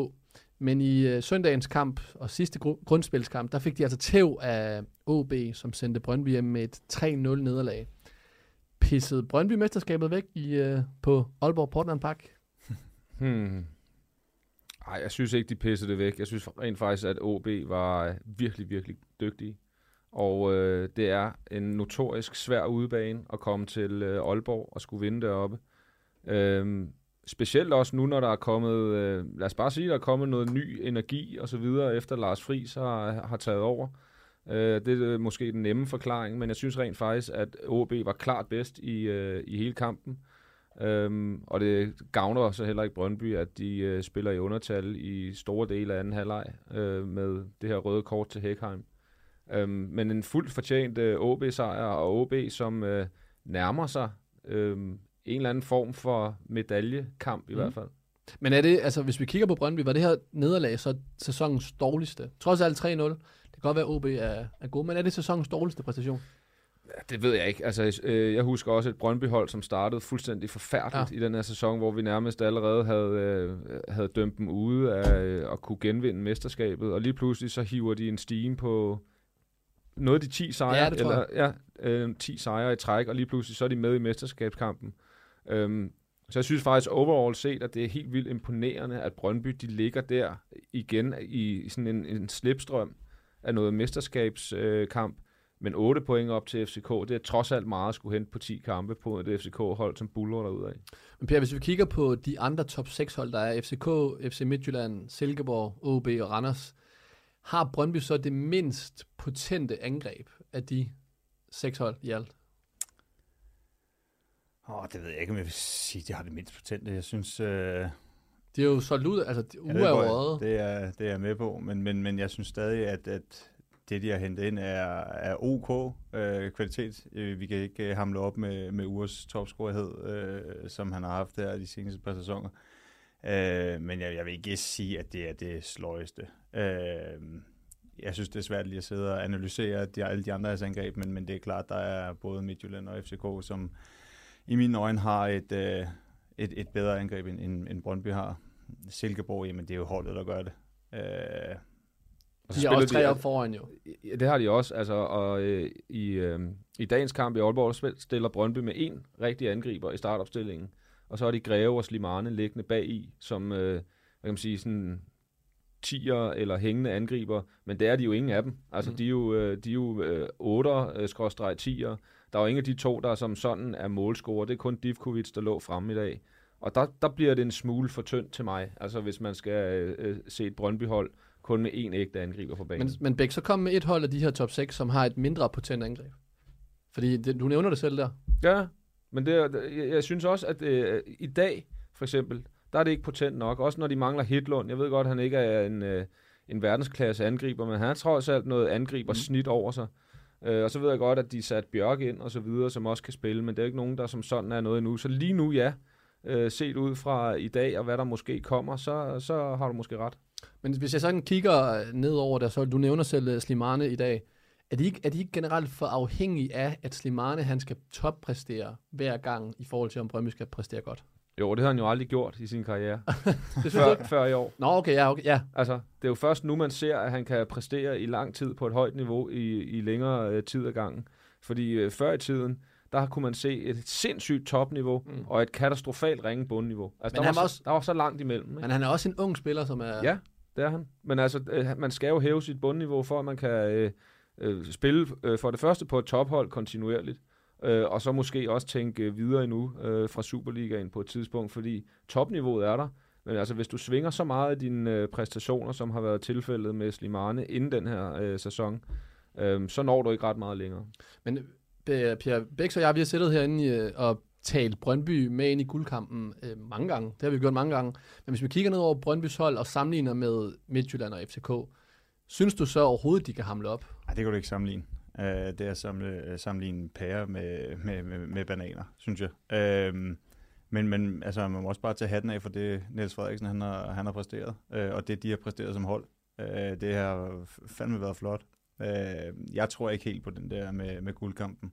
Men i øh, søndagens kamp og sidste gru- grundspilskamp, der fik de altså tæv af OB, som sendte Brøndby hjem med et 3-0 nederlag. Pissede Brøndby mesterskabet væk i, øh, på Aalborg Portland Park? Hmm. Ej, jeg synes ikke, de pissede det væk. Jeg synes rent faktisk, at OB var øh, virkelig, virkelig dygtige. Og øh, det er en notorisk svær udebane at komme til øh, Aalborg og skulle vinde deroppe. Øhm, specielt også nu, når der er kommet, øh, lad os bare sige, der er kommet noget ny energi og så videre, efter Lars Friis har, har taget over. Øh, det er øh, måske den nemme forklaring, men jeg synes rent faktisk, at OB var klart bedst i, øh, i hele kampen. Øhm, og det gavner så heller ikke Brøndby, at de øh, spiller i undertal i store dele af anden halvleg øh, med det her røde kort til Hækheim. Øhm, men en fuldt fortjent øh, OB-sejr, og OB, som øh, nærmer sig øh, en eller anden form for medaljekamp i Mm. hvert fald. Men er det, altså hvis vi kigger på Brøndby, var det her nederlag så sæsonens dårligste? Trods alt 3-0. Det kan godt være, at OB er, er god, men er det sæsonens dårligste præstation? Ja, det ved jeg ikke. Altså, øh, jeg husker også et Brøndby-hold, som startede fuldstændig forfærdeligt Ja. i den her sæson, hvor vi nærmest allerede havde, øh, havde dømt dem ude af øh, at kunne genvinde mesterskabet. Og lige pludselig så hiver de en stime på noget af de 10 sejre. Ja, eller, Ja, øh, 10 sejre i træk, og lige pludselig så er de med i mesterskabskampen. Øhm, så jeg synes faktisk overall set, at det er helt vildt imponerende, at Brøndby de ligger der igen i, sådan en, en slipstrøm af noget mesterskabskamp. Øh, kamp. Men 8 point op til FCK, det er trods alt meget at skulle hente på 10 kampe på det FCK-hold, som buller derudad. Men Per, hvis vi kigger på de andre top 6 hold, der er FCK, FC Midtjylland, Silkeborg, OB og Randers, har Brøndby så det mindst potente angreb af de seks hold i alt? Åh, det ved jeg ikke, om jeg vil sige, at de har det mindst potente. Jeg synes... Øh, Det er jo solgt ud, altså Ja, uge det, er jeg- røget. det, er, det er jeg med på, men, men, men jeg synes stadig, at, at det, de har hentet ind, er, er ok øh, kvalitet. Øh, vi kan ikke øh, hamle op med, med Ures topscorerhed, øh, som han har haft her de seneste par sæsoner. Øh, men jeg, jeg vil ikke sige, at det er det sløjeste. Øh, jeg synes, det er svært lige at sidde og analysere de, alle de andre angreb, men, men det er klart, der er både Midtjylland og FCK, som i mine øjne har et, øh, et, et bedre angreb, end, end, end Brøndby har. Silkeborg, jamen det er jo holdet, der gør det. Øh, Og De så er også spiller tre op foran jo. Ja, det har de også. Altså, og øh, i, øh, i dagens kamp i Aalborg stiller Brøndby med en rigtig angriber i startopstillingen. Og så har de Greve og Slimane liggende bag i, som, øh, hvad kan man sige, sådan tiger eller hængende angriber. Men det er de jo ingen af dem. Altså, Mm. de er jo, øh, de er jo øh, 8 skråstreg 10'er. Der er jo ingen af de to, der som sådan er målscorer. Det er kun Divkovic, der lå fremme i dag. Og der, der bliver det en smule for tyndt til mig. Altså, hvis man skal øh, øh, se et Brøndby-hold kun med én ægte angriber på banen. Men, men Bæk, så kom med et hold af de her top 6, som har et mindre potent angreb. Fordi det, du nævner det selv der. Ja, men det, jeg, jeg synes også, at øh, i dag, for eksempel, der er det ikke potent nok. Også når de mangler Hitlund. Jeg ved godt, at han ikke er en, øh, en verdensklasse angriber, men han har trods alt noget angriber snit over sig. Øh, og så ved jeg godt, at de satte Bjørk ind og så videre, som også kan spille, men det er jo ikke nogen, der som sådan er noget endnu. Så lige nu, ja, øh, set ud fra i dag og hvad der måske kommer, så, så har du måske ret. Men hvis jeg sådan kigger ned over det, så du nævner selv øh, Slimane i dag. Er de, ikke, er de ikke generelt for afhængige af, at Slimane han skal toppræstere hver gang, i forhold til, om Brømme skal præstere godt? Jo, det har han jo aldrig gjort i sin karriere, Det synes du før, før i år. Nå, okay, ja, okay, ja. Altså, det er jo først nu, man ser, at han kan præstere i lang tid på et højt niveau i, i længere øh, tid ad gangen. Fordi øh, før i tiden, der kunne man se et sindssygt topniveau Mm. og et katastrofalt ringe bundniveau. Altså, Men der, han var var så, også- der var så langt imellem. Ikke? Men han er også en ung spiller, som er... Ja, det er han. Men altså, øh, man skal jo hæve sit bundniveau, for at man kan øh, øh, spille øh, for det første på et tophold kontinuerligt, øh, og så måske også tænke videre endnu øh, fra Superligaen på et tidspunkt, fordi topniveauet er der. Men altså, hvis du svinger så meget af dine øh, præstationer, som har været tilfældet med Slimane inden den her øh, sæson, øh, så når du ikke ret meget længere. Men øh, Pierre Bæks og jeg, vi har siddet herinde øh, og talt Brøndby med ind i guldkampen øh, mange gange. Det har vi gjort mange gange. Men hvis vi kigger ned over Brøndbys hold og sammenligner med Midtjylland og FCK, synes du så overhovedet, de kan hamle op? Ej, det kan du ikke sammenligne. Uh, det er at samle, sammenligne pærer med, med, med, med bananer, synes jeg. Uh, men, men altså, man må også bare tage hatten af for det, Niels Frederiksen han har, han har præsteret, uh, og det, de har præsteret som hold. Uh, det har fandme været flot. Uh, jeg tror ikke helt på den der med, med guldkampen.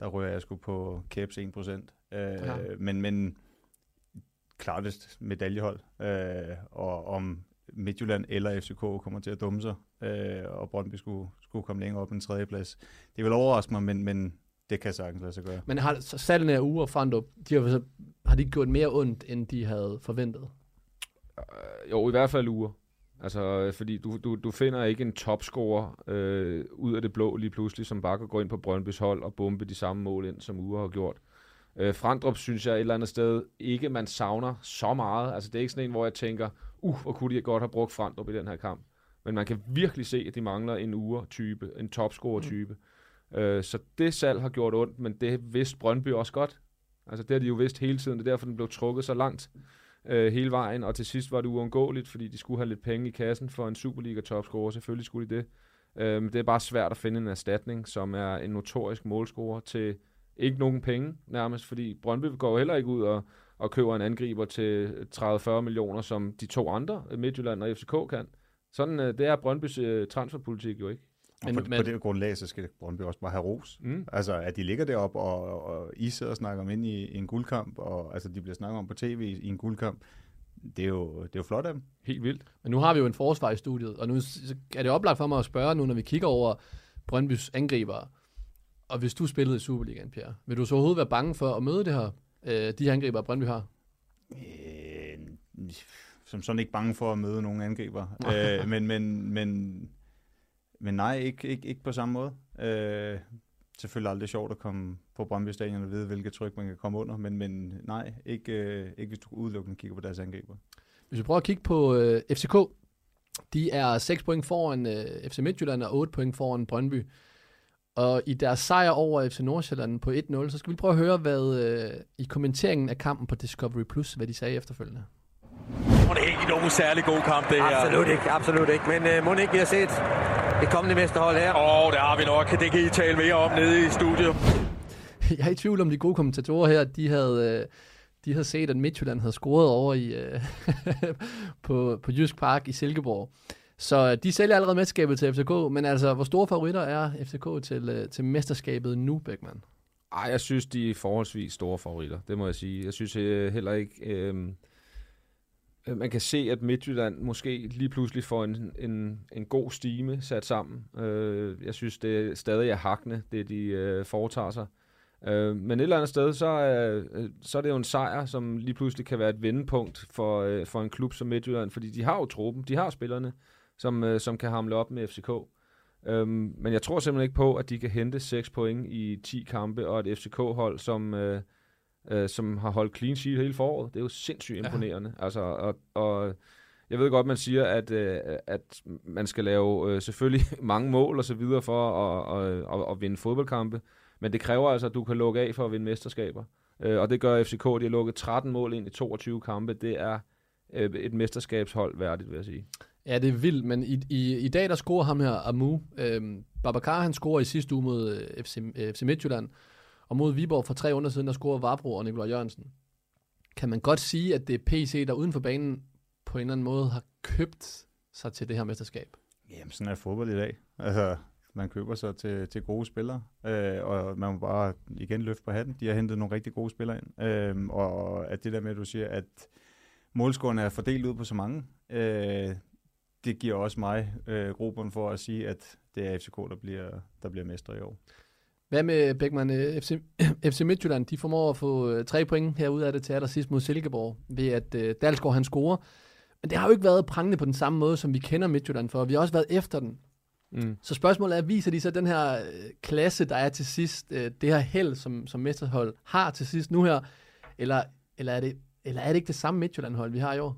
Der rører jeg sgu på Caps 1%. Uh, ja. men, men klart et medaljehold. Uh, og om Midtjylland eller FCK kommer til at dumme sig, øh, og Brøndby skulle, skulle komme længere op på en tredje plads. Det vil overraske mig, men, men det kan sagtens lade sig gøre. Men har så salgene af Uge og Frandrup, de har, så- har de gjort mere ondt, end de havde forventet? Øh, jo, i hvert fald uger. Altså, øh, fordi du, du, du finder ikke en topscorer øh, ud af det blå lige pludselig, som bare kan gå ind på Brøndbys hold og bombe de samme mål ind, som Uger har gjort. Øh, Frandrup synes jeg et eller andet sted ikke, man savner så meget. Altså, det er ikke sådan en, hvor jeg tænker, uh, hvor kunne de godt have brugt Frandrup i den her kamp. Men man kan virkelig se, at de mangler en uger-type, en topscorer-type. Mm. Øh, så det salg har gjort ondt, men det vidste Brøndby også godt. Altså, det har de jo vidst hele tiden. Det er derfor, den blev trukket så langt øh, hele vejen, og til sidst var det uundgåeligt, fordi de skulle have lidt penge i kassen for en Superliga-topscorer. Selvfølgelig skulle de det. Øh, men det er bare svært at finde en erstatning, som er en notorisk målscorer til ikke nogen penge nærmest, fordi Brøndby går heller ikke ud og, og køber en angriber til 30-40 millioner, som de to andre, Midtjylland og FCK, kan. Sådan, øh, det er Brøndbys øh, transferpolitik jo ikke. Men, på, men- på det grundlag, så skal Brøndby også bare have ros. Mm. Altså, at de ligger deroppe, og, og I sidder og snakker om ind i, i en guldkamp, og altså, de bliver snakket om på tv i, i en guldkamp. Det er, jo, det er jo flot af dem. Helt vildt. Men nu har vi jo en forsvar i studiet, og nu er det oplagt for mig at spørge nu, når vi kigger over Brøndbys angribere. Og hvis du spillede i Superligaen, Pierre, vil du så overhovedet være bange for at møde det her, øh, de her angribere, Brøndby har? Øh, som sådan ikke bange for at møde nogle angriber. øh, men, men, men, men nej, ikke, ikke, ikke på samme måde. Øh, selvfølgelig aldrig sjovt at komme på Brøndby Stadion og vide, hvilket tryk man kan komme under, men, men nej, ikke, øh, ikke hvis du udelukkende kigger på deres angriber. Hvis vi prøver at kigge på øh, FCK, de er 6 point foran øh, FC Midtjylland og 8 point foran Brøndby. Og i deres sejr over FC Nordsjælland på 1-0, så skal vi prøve at høre, hvad øh, i kommenteringen af kampen på Discovery Plus, hvad de sagde efterfølgende. Det er ikke nogen særlig god kamp, det her. Absolut ikke, absolut ikke. Men uh, må ikke vi har set det kommende mesterhold her? Åh, oh, det har vi nok. Det kan I tale mere om nede i studiet. Jeg er i tvivl om de gode kommentatorer her, de havde, øh, de havde set, at Midtjylland havde scoret over i, øh, på, på Jysk Park i Silkeborg. Så de sælger allerede mesterskabet til FCK, men altså, hvor store favoritter er FCK til, øh, til mesterskabet nu, Beckmann? Ej, jeg synes, de er forholdsvis store favoritter. Det må jeg sige. Jeg synes øh, heller ikke... Øh, øh, man kan se, at Midtjylland måske lige pludselig får en, en, en god stime sat sammen. Øh, jeg synes, det stadig er hakne, det de øh, foretager sig. Øh, men et eller andet sted, så er, øh, så er det jo en sejr, som lige pludselig kan være et vendepunkt for, øh, for en klub som Midtjylland, fordi de har jo truppen, de har spillerne, som, øh, som kan hamle op med FCK. Øhm, men jeg tror simpelthen ikke på, at de kan hente 6 point i 10 kampe, og et FCK-hold, som, øh, øh, som har holdt clean sheet hele foråret. Det er jo sindssygt Ja. imponerende. Altså, og, og jeg ved godt, man siger, at, øh, at man skal lave øh, selvfølgelig mange mål og så videre for at, at, at, at vinde fodboldkampe, men det kræver altså, at du kan lukke af for at vinde mesterskaber. Øh, og det gør FCK, de har lukket 13 mål ind i 22 kampe. Det er øh, et mesterskabshold værdigt, vil jeg sige. Ja, det er vildt, men i, i, i dag der scorer ham her Amu. Øhm, Babacar han scorer i sidste uge mod øh, FC, øh, FC Midtjylland, og mod Viborg for tre under siden, der scorer Varbro og Nikolaj Jørgensen. Kan man godt sige, at det er PC, der uden for banen på en eller anden måde har købt sig til det her mesterskab? Jamen, sådan er fodbold i dag. Altså, man køber sig til, til gode spillere, øh, og man må bare igen løfte på hatten. De har hentet nogle rigtig gode spillere ind. Øh, og at det der med, at du siger, at målscorerne er fordelt ud på så mange, øh, det giver også mig øh, grobund for at sige, at det er FCK, der bliver, der bliver mestre i år. Hvad med Beckmann? Øh, FC, FC Midtjylland, de formår at få øh, tre point herude af det til allersidst mod Silkeborg, ved at øh, Dalsgaard han scorer. Men det har jo ikke været prangende på den samme måde, som vi kender Midtjylland for. Vi har også været efter den. Mm. Så spørgsmålet er, viser de så den her øh, klasse, der er til sidst, øh, det her held, som, som mesterhold har til sidst nu her, eller, eller, er, det, eller er det ikke det samme Midtjylland-hold, vi har i år?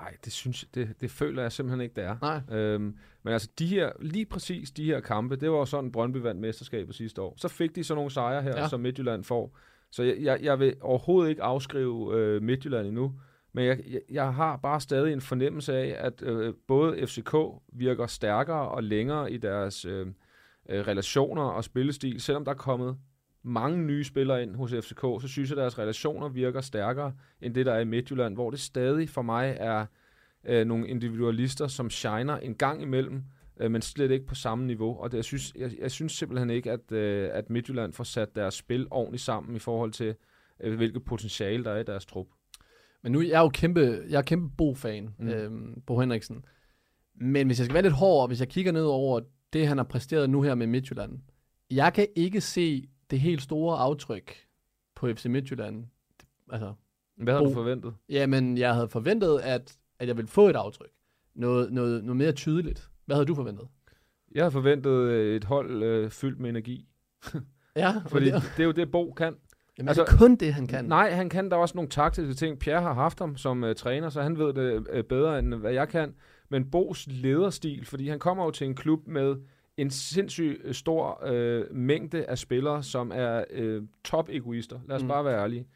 Nej, det synes det, det føler jeg simpelthen ikke, det er. Nej. Øhm, men altså, de her, lige præcis de her kampe, det var jo sådan, Brøndby vandt mesterskabet sidste år. Så fik de så nogle sejre her, Ja. ja. som Midtjylland får. Så jeg, jeg, jeg vil overhovedet ikke afskrive øh, Midtjylland endnu. Men jeg, jeg, jeg har bare stadig en fornemmelse af, at øh, både FCK virker stærkere og længere i deres øh, øh, relationer og spillestil. Selvom der er kommet mange nye spillere ind hos FCK, så synes jeg, at deres relationer virker stærkere end det, der er i Midtjylland, hvor det stadig for mig er øh, nogle individualister, som shiner en gang imellem, øh, men slet ikke på samme niveau. Og det, jeg, synes, jeg, jeg synes simpelthen ikke, at, øh, at Midtjylland får sat deres spil ordentligt sammen i forhold til, øh, hvilket potentiale der er i deres trup. Men nu jeg er jo kæmpe, jeg er kæmpe Bo-fan, mm. Øhm, Bo Henriksen. Men hvis jeg skal være lidt hård, og hvis jeg kigger ned over det, han har præsteret nu her med Midtjylland, jeg kan ikke se det helt store aftryk på FC Midtjylland. Altså, Hvad havde Bo- du forventet? Jamen, jeg havde forventet, at, at jeg ville få et aftryk. Noget, noget, noget mere tydeligt. Hvad havde du forventet? Jeg havde forventet øh, et hold øh, fyldt med energi. Ja, Fordi det, det er jo det, Bo kan. jamen, altså, det er kun det, han kan. Nej, han kan der også nogle taktiske ting. Pierre har haft ham som uh, træner, så han ved det uh, bedre, end hvad jeg kan. Men Bos lederstil, fordi han kommer jo til en klub med en sindssygt øh, stor uh, mængde af spillere, som er uh, top-egoister. Lad os Mm. mm. bare være ærlige.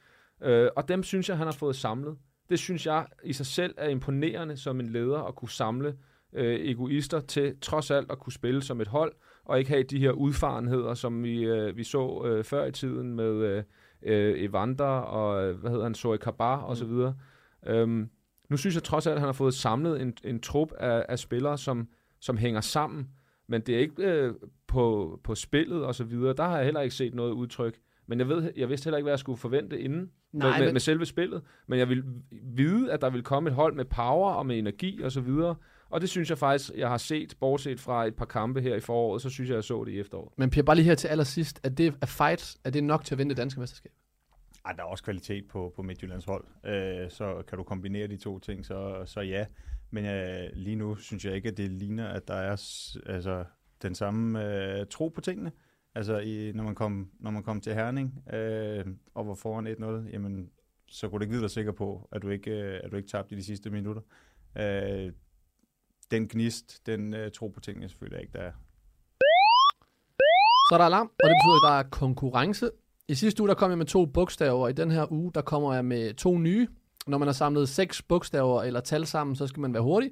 Uh, og dem synes jeg, han har fået samlet. Det synes jeg i sig selv er imponerende som en leder at kunne samle øh, egoister til trods alt at kunne spille som et hold, og ikke have de her udfarenheder, som vi, øh, vi så øh, før i tiden med øh, øh, Evander og, øh, hvad hedder han, Zoe Kabar så videre. Øhm, nu synes jeg trods alt, at han har fået samlet en, en trup af, af spillere, som, som hænger sammen, men det er ikke øh, på, på spillet og så videre. Der har jeg heller ikke set noget udtryk. Men jeg, ved, jeg vidste heller ikke, hvad jeg skulle forvente inden Nej, med, med, men- med selve spillet. Men jeg vil vide, at der vil komme et hold med power og med energi og så videre. Og det synes jeg faktisk, jeg har set, bortset fra et par kampe her i foråret, så synes jeg, jeg så det i efteråret. Men Per, bare lige her til allersidst. Er det er fight, er det nok til at vinde det danske mesterskab? Ej, der er også kvalitet på, på Midtjyllands hold, øh, så kan du kombinere de to ting, så, så ja. Men øh, lige nu synes jeg ikke, at det ligner, at der er altså, den samme øh, tro på tingene. Altså, i, når, man kom, når man kom til Herning øh, og var foran 1-0, jamen, så kunne du ikke vide dig sikker på, at du ikke, øh, at du ikke tabte i de sidste minutter. Øh, den gnist, den øh, tro på tingene selvfølgelig ikke, der er. Så er der alarm, og det betyder, at der er konkurrence. I sidste uge, der kom jeg med to bogstaver. og I den her uge, der kommer jeg med to nye. Når man har samlet seks bogstaver eller tal sammen, så skal man være hurtig.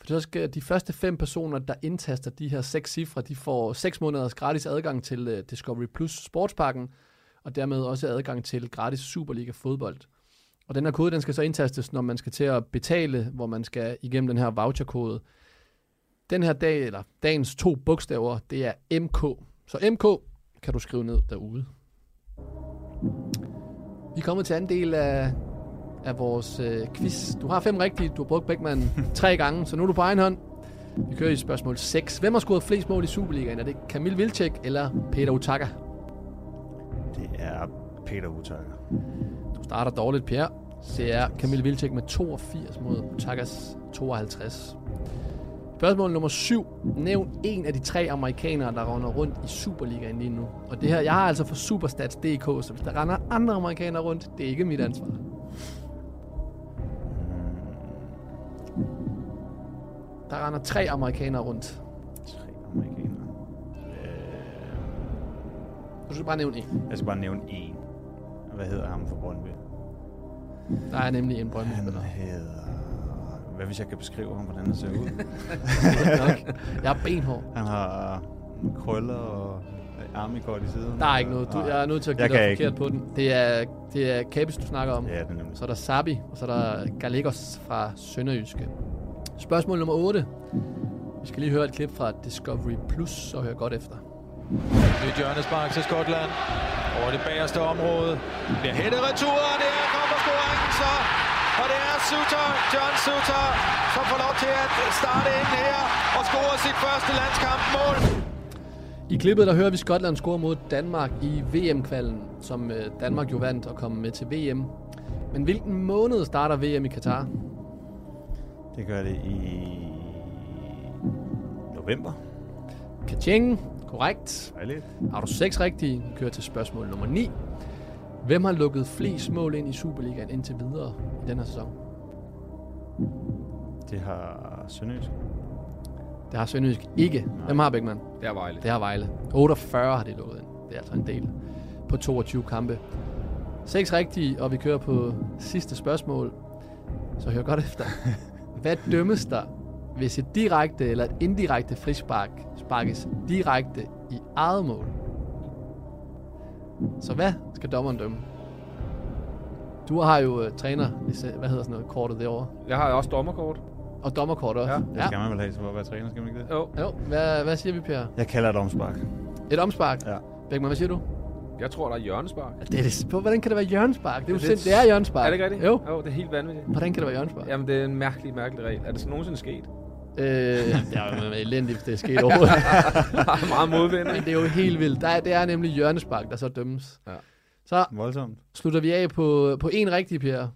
For så skal de første fem personer, der indtaster de her seks cifre, de får seks måneders gratis adgang til uh, Discovery Plus sportspakken, og dermed også adgang til gratis Superliga fodbold. Og den her kode, den skal så indtastes, når man skal til at betale, hvor man skal igennem den her voucherkode. Den her dag, eller dagens to bogstaver, det er MK. Så MK kan du skrive ned derude. Vi er kommet til anden del af, af vores øh, quiz. Du har fem rigtige. Du har brugt Beckmann tre gange, så nu er du på egen hånd. Vi kører i spørgsmål 6. Hvem har scoret flest mål i Superligaen? Er det Kamil Vilcek eller Peter Utaka? Det er Peter Utager. Du starter dårligt, Pierre. Det er Kamil Vilcek med 82 mod Utakas 52. Spørgsmål nummer 7. Nævn en af de tre amerikanere, der render rundt i Superligaen lige nu. Og det her, jeg har altså for Superstats.dk, så hvis der render andre amerikanere rundt, det er ikke mit ansvar. Der render tre amerikanere rundt. Tre amerikanere. Du skal bare nævne en. Jeg skal bare nævne en. Hvad hedder ham for Brøndby? Der er nemlig en Brøndby-spiller. Han hedder... Hvad hvis jeg kan beskrive ham, hvordan han ser ud? Nok. Jeg er benhård. Han har krøller og armikort i siden. Der er ikke noget. Du, jeg er nødt til at give Jeg dig forkert ikke. på den. Det er, det er Kabis, du snakker om. Ja, det er nemlig. Så er der Sabi, og så er der Gallegos fra Sønderjyske. Spørgsmål nummer 8. Vi skal lige høre et klip fra Discovery Plus og høre godt efter. Nyt hjørnespark til Skotland. Over det bagerste område. Bliver hættet retur, og det er kommer scoringen så. Og det er Suter, John Suter, som får lov til at starte ind her og score sit første landskampmål. I klippet der hører vi Skotland score mod Danmark i VM-kvalden, som øh, Danmark jo vandt og kom med til VM. Men hvilken måned starter VM i Katar? Det gør det i november. Kaching, korrekt. Dejligt. Har du seks rigtige, vi kører til spørgsmål nummer 9. Hvem har lukket flest mål ind i Superligaen indtil videre i den her sæson? Det har Sønderjysk. Det har Sønderjysk ikke. Hvem har Bækman? Det er Vejle. Det har Vejle. 48 har de lukket ind. Det er altså en del på 22 kampe. Seks rigtige, og vi kører på sidste spørgsmål. Så hør godt efter. Hvad dømmes der, hvis et direkte eller et indirekte frispark sparkes direkte i eget mål? Så hvad skal dommeren dømme? Du har jo uh, træner, hvis, øh, hvad hedder sådan noget, kortet derovre. Jeg har også dommerkort. Og dommerkort også. Ja, Det skal man vel have, for at være træner, skal man ikke det? Jo. Jo, hvad, hvad siger vi, Per? Jeg kalder det omspark. Et omspark? Ja. Bækman, hvad siger du? Jeg tror, der er hjørnespark. Det er det, hvordan kan det være hjørnspark? Det er jo Det er sind, det er hjørnspark. Er det ikke rigtigt? Jo. Jo, det er helt vanvittigt. Hvordan kan det være hjørnspark? Jamen, det er en mærkelig, mærkelig regel. Er det så nogensinde sket? Øh, det er jo elendigt, hvis det er sket overhovedet. Meget modvind. Men det er jo helt vildt. Der er, det er nemlig hjørnespark, der så dømmes. Ja. Så Voldsomt. slutter vi af på, på en rigtig, Per.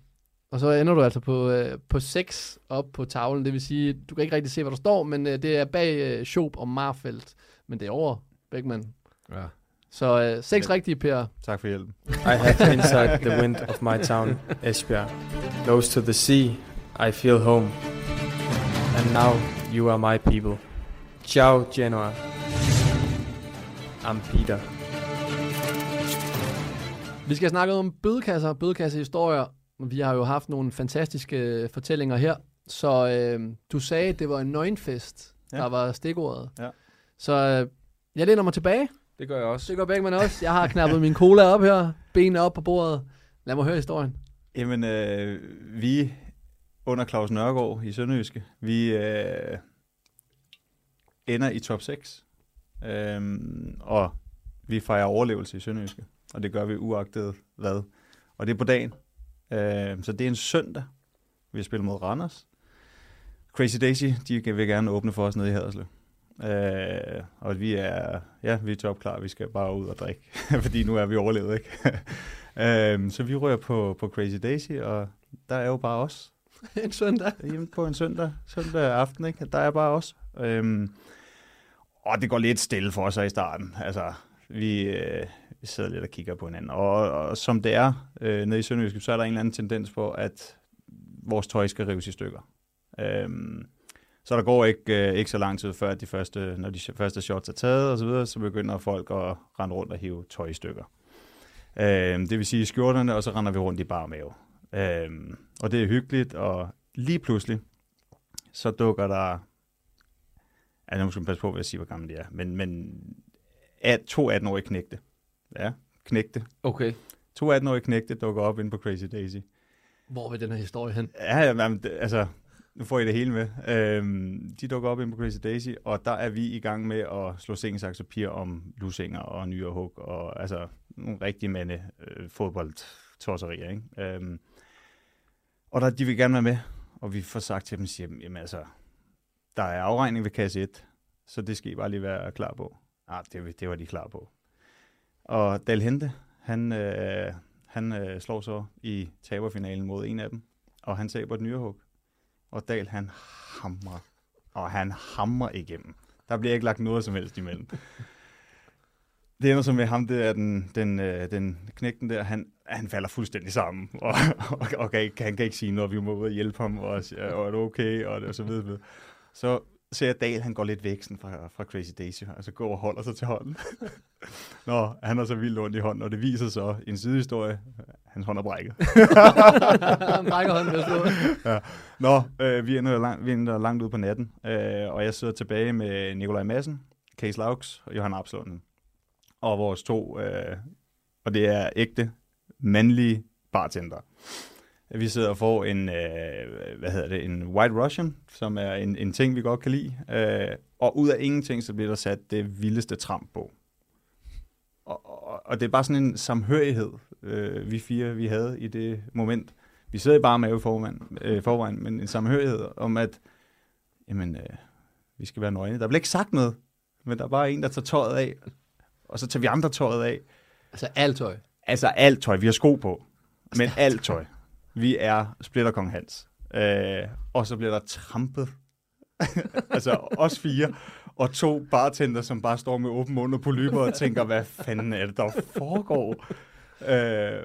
Og så ender du altså på, øh, på 6 op på tavlen. Det vil sige, du kan ikke rigtig se, hvad der står, men øh, det er bag øh, Schob og Marfeldt. Men det er over Bækman. Ja. Så øh, seks rigtige, Per. Tak for hjælpen. I have inside the wind of my town, Esbjerg. Close to the sea, I feel home. And now you are my people. Ciao, Genoa. I'm Peter. Vi skal snakke om bødekasser, bødekassehistorier. Vi har jo haft nogle fantastiske fortællinger her. Så øh, du sagde, at det var en nøgenfest, Ja. ja. der var stikordet. Ja. Så øh, jeg læner mig tilbage. Det gør jeg også. Det gør Beckmann også. Jeg har knappet min cola op her, benene op på bordet. Lad mig høre historien. Jamen, øh, vi under Claus Nørgaard i Sønderjyske, vi øh, ender i top 6. Øhm, og vi fejrer overlevelse i Sønderjyske. Og det gør vi uagtet hvad. Og det er på dagen. Øh, så det er en søndag. Vi spiller mod Randers. Crazy Daisy, de vil gerne åbne for os nede i Haderslev. Øh, og vi er, ja, vi er topklar. Vi skal bare ud og drikke, fordi nu er vi overlevet, ikke? øhm, så vi rører på, på Crazy Daisy, og der er jo bare os. en søndag? Hjemme på en søndag, søndag aften, ikke? Der er bare os. Øhm, og det går lidt stille for os i starten. Altså, vi, øh, vi sidder lidt og kigger på hinanden. Og, og som det er øh, nede i Sønderjysk, så er der en eller anden tendens på, at vores tøj skal rives i stykker. Øhm, så der går ikke, øh, ikke så lang tid før, at de første, når de første shots er taget og så videre, så begynder folk at rende rundt og hive tøj i stykker. Øhm, det vil sige skjorterne, og så render vi rundt i bare mave. Øhm, og det er hyggeligt, og lige pludselig, så dukker der, ja, nu skal man passe på, hvad jeg siger, hvor gammel de er, men, men at, to 18-årige knægte, ja, knægte, Okay. to 18-årige knægte dukker op inde på Crazy Daisy. Hvor vil den her historie hen? Ja, jamen, altså, nu får I det hele med. Øhm, de dukker op ind på Crazy Daisy, og der er vi i gang med at slå seng, og papir om lusinger og nye hug, og altså nogle rigtige mande øh, fodboldtosserier, ikke? Øhm, og der, de vil gerne være med, og vi får sagt til dem, siger, jamen altså, der er afregning ved kasse 1, så det skal I bare lige være klar på. Ah, det, det var de klar på. Og Dal Hente, han, øh, han øh, slår så i taberfinalen mod en af dem, og han taber et nyrehug. Og Dal, han hamrer, og han hamrer igennem. Der bliver ikke lagt noget som helst imellem. Det ender så med ham, det er den, den, øh, den knægten der, han, han falder fuldstændig sammen, og, og, og kan ikke, han kan ikke sige noget, vi må ud og hjælpe ham, og, og er det okay, og, og så videre. Så ser jeg Dal, han går lidt væk sådan fra, fra Crazy Daisy, og så går og holder sig til hånden. Nå, han har så vildt ondt i hånden, og det viser så en sidehistorie, hans hånd er brækket. Han brækker hånden ved ja. Nå, øh, vi, ender langt, vi ender langt ud på natten, øh, og jeg sidder tilbage med Nikolaj Madsen, Case Laux og Johan Abslunden. Og vores to, øh, og det er ægte, mandlige bartender. Vi sidder og får en, øh, hvad hedder det, en White Russian, som er en, en ting, vi godt kan lide. Øh, og ud af ingenting, så bliver der sat det vildeste tramp på. Og, og, og det er bare sådan en samhørighed, øh, vi fire, vi havde i det moment. Vi sidder bare med i forvejen, øh, forvejen, men en samhørighed om, at jamen, øh, vi skal være nøgne. Der bliver ikke sagt noget, men der er bare en, der tager tøjet af, og så tager vi andre tøjet af. Altså alt tøj. Altså alt tøj. Vi har sko på, men alt tøj. Vi er Splitterkong Hans. Øh, og så bliver der trampet. altså os fire. Og to bartender, som bare står med åben mund og polyper og tænker, hvad fanden er det, der foregår? Øh,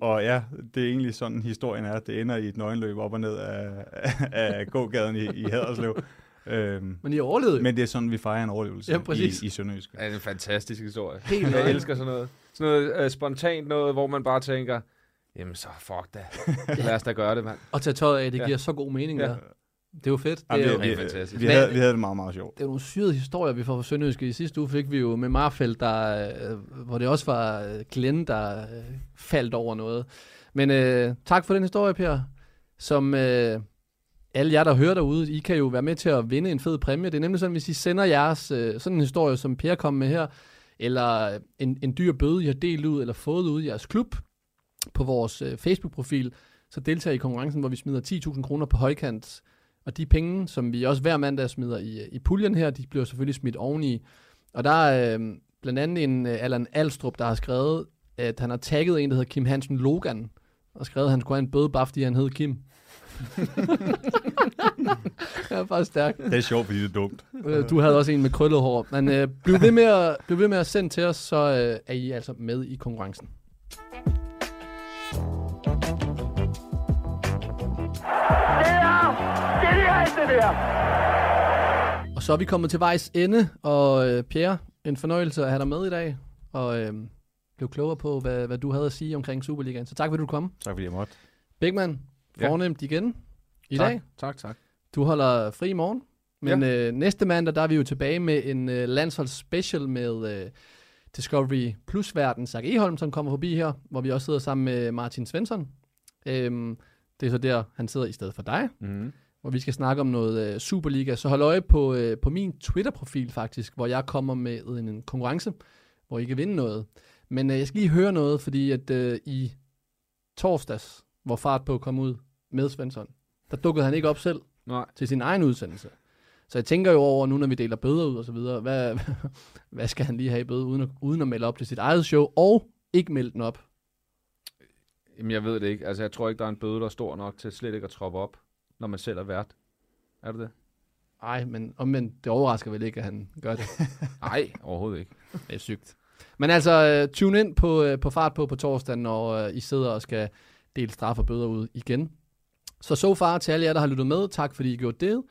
og ja, det er egentlig sådan, historien er. Det ender i et nøgenløb op og ned af, af gågaden i, i Haderslev. Øhm, Men I overlevede. Men det er sådan, vi fejrer en overlevelse Ja, præcis. i, i Sønderjysk. Ja, det er en fantastisk historie. Helt jeg elsker sådan noget. Sådan noget øh, spontant noget, hvor man bare tænker, jamen så fuck da. Lad os da gøre det, mand. Og tage tøjet af, det Ja. giver så god mening Ja. der. Det er jo fedt. Jamen, det er jo fantastisk. vi, havde, vi havde det meget, meget sjovt. Det er nogle syrede historier, vi får fra Sønderjyske. I sidste uge fik vi jo med Marfeldt, der, øh, hvor det også var øh, Glenn, der øh, faldt over noget. Men øh, tak for den historie, Per. Som øh, alle jer, der hører derude, I kan jo være med til at vinde en fed præmie. Det er nemlig sådan, hvis I sender jeres øh, sådan en historie, som Per kom med her, eller en, en dyr bøde, I har delt ud, eller fået ud i jeres klub, på vores øh, Facebook-profil, så deltager I i konkurrencen, hvor vi smider 10.000 kroner på højkant. Og de penge, som vi også hver mandag smider i, i puljen her, de bliver selvfølgelig smidt oveni. Og der er øh, blandt andet en øh, Allan Alstrup, der har skrevet, at han har tagget en, der hedder Kim Hansen Logan, og skrevet, at han skulle have en bøde, bare fordi han hed Kim. det er bare stærkt. Det er sjovt, fordi det er dumt. Øh, Du havde også en med krøllet hår. Men øh, bliv, ved med at, bliv ved med at sende til os, så øh, er I altså med i konkurrencen. Det der! Og så er vi kommet til vejs ende, og øh, Pierre, en fornøjelse at have dig med i dag, og øh, blev klogere på, hvad, hvad du havde at sige omkring Superligaen. Så tak fordi du kom. Tak fordi jeg måtte. Bigman, Ja. fornemt igen i tak, dag. Tak, tak. Du holder fri i morgen. Men ja. øh, næste mandag, der er vi jo tilbage med en øh, landsholds special med øh, Discovery Plus-verden Zach Eholm, som kommer forbi her, hvor vi også sidder sammen med Martin Svensson. Øhm, det er så der, han sidder i stedet for dig, mm. Hvor vi skal snakke om noget øh, Superliga. Så hold øje på, øh, på min Twitter-profil faktisk, hvor jeg kommer med en, en konkurrence, hvor I kan vinde noget. Men øh, jeg skal lige høre noget, fordi at øh, i torsdags, hvor fart på kom ud med Svensson, der dukkede han ikke op selv Nej. til sin egen udsendelse. Så jeg tænker jo over, nu når vi deler bøder ud og så videre, hvad, hvad skal han lige have i bøde, uden at, uden at melde op til sit eget show, og ikke melde den op? Jamen, jeg ved det ikke. Altså, jeg tror ikke, der er en bøde, der er stor nok til slet ikke at troppe op, når man selv er vært. Er det det? Nej, men omvendt, det overrasker vel ikke, at han gør det. Nej, overhovedet ikke. Det er sygt. Men altså, uh, tune ind på, uh, på fart på på torsdag, når uh, I sidder og skal dele straf og bøder ud igen. Så so far til alle jer, der har lyttet med, tak fordi I gjorde det.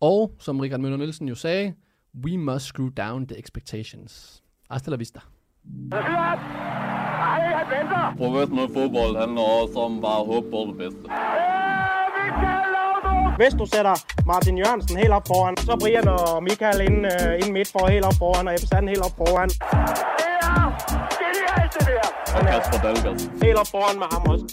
Og som Richard Møller Nielsen jo sagde, we must screw down the expectations. Hasta la vista. Professionel fodbold handler også om bare at håbe på det bedste. Hvis du sætter Martin Jørgensen helt op foran, så Brian og Michael ind, uh, ind midt for helt op foran, og Ebbe helt op foran. Det er genialt, det der! Og Kasper Dahlgaard. Helt op foran med ham også.